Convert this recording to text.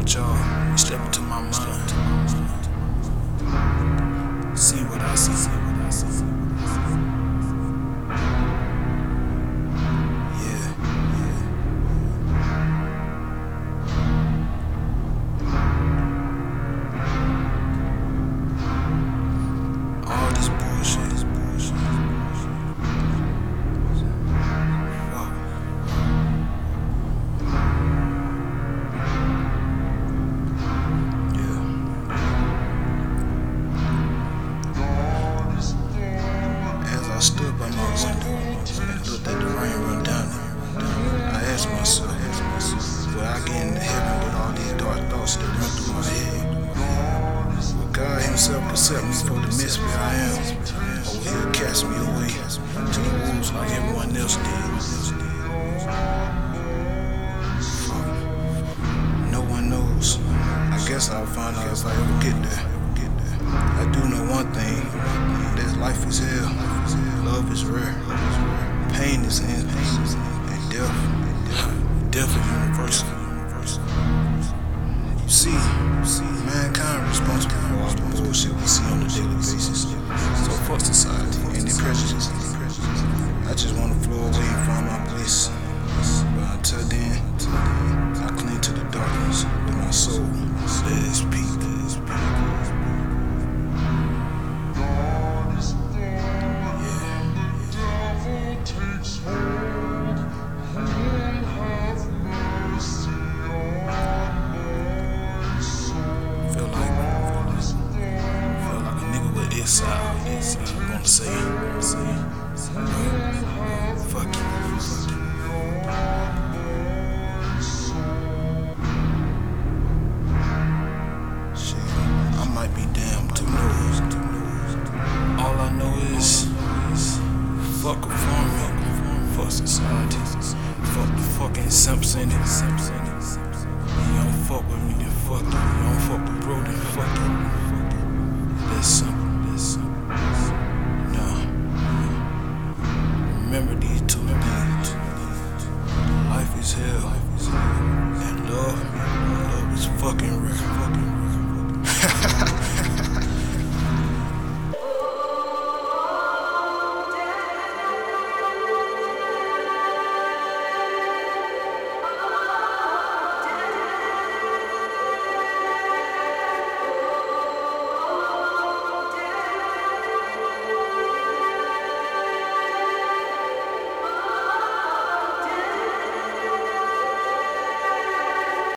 want y'all. Step into my mind. See what I see. See what I see. All this bullshit. ask myself, will I get into heaven with all these dark thoughts that run through my head? Will God Himself accept me for the misfit I am? Oh, or will He cast me away to the wolves like everyone else did? No one knows. I guess I'll find out if I ever get there. I do know one thing, that life is hell, love is rare. Is universal. You see, mankind responsible for all the bullshit we see on a daily basis. So fuck society and their prejudices. I just want to flow away and find my bliss. But until then, I cling to the darkness of my soul. Let it side. I'm gonna say, fuck you, fuck you. Might be damned to knows. All I know is, fuck a farming, fuck society, fuck the fucking Simpson, Simpson. You don't fuck with me, then fuck you. You don't fuck remember these two deeds. Life is hell, and love, love is fucking real.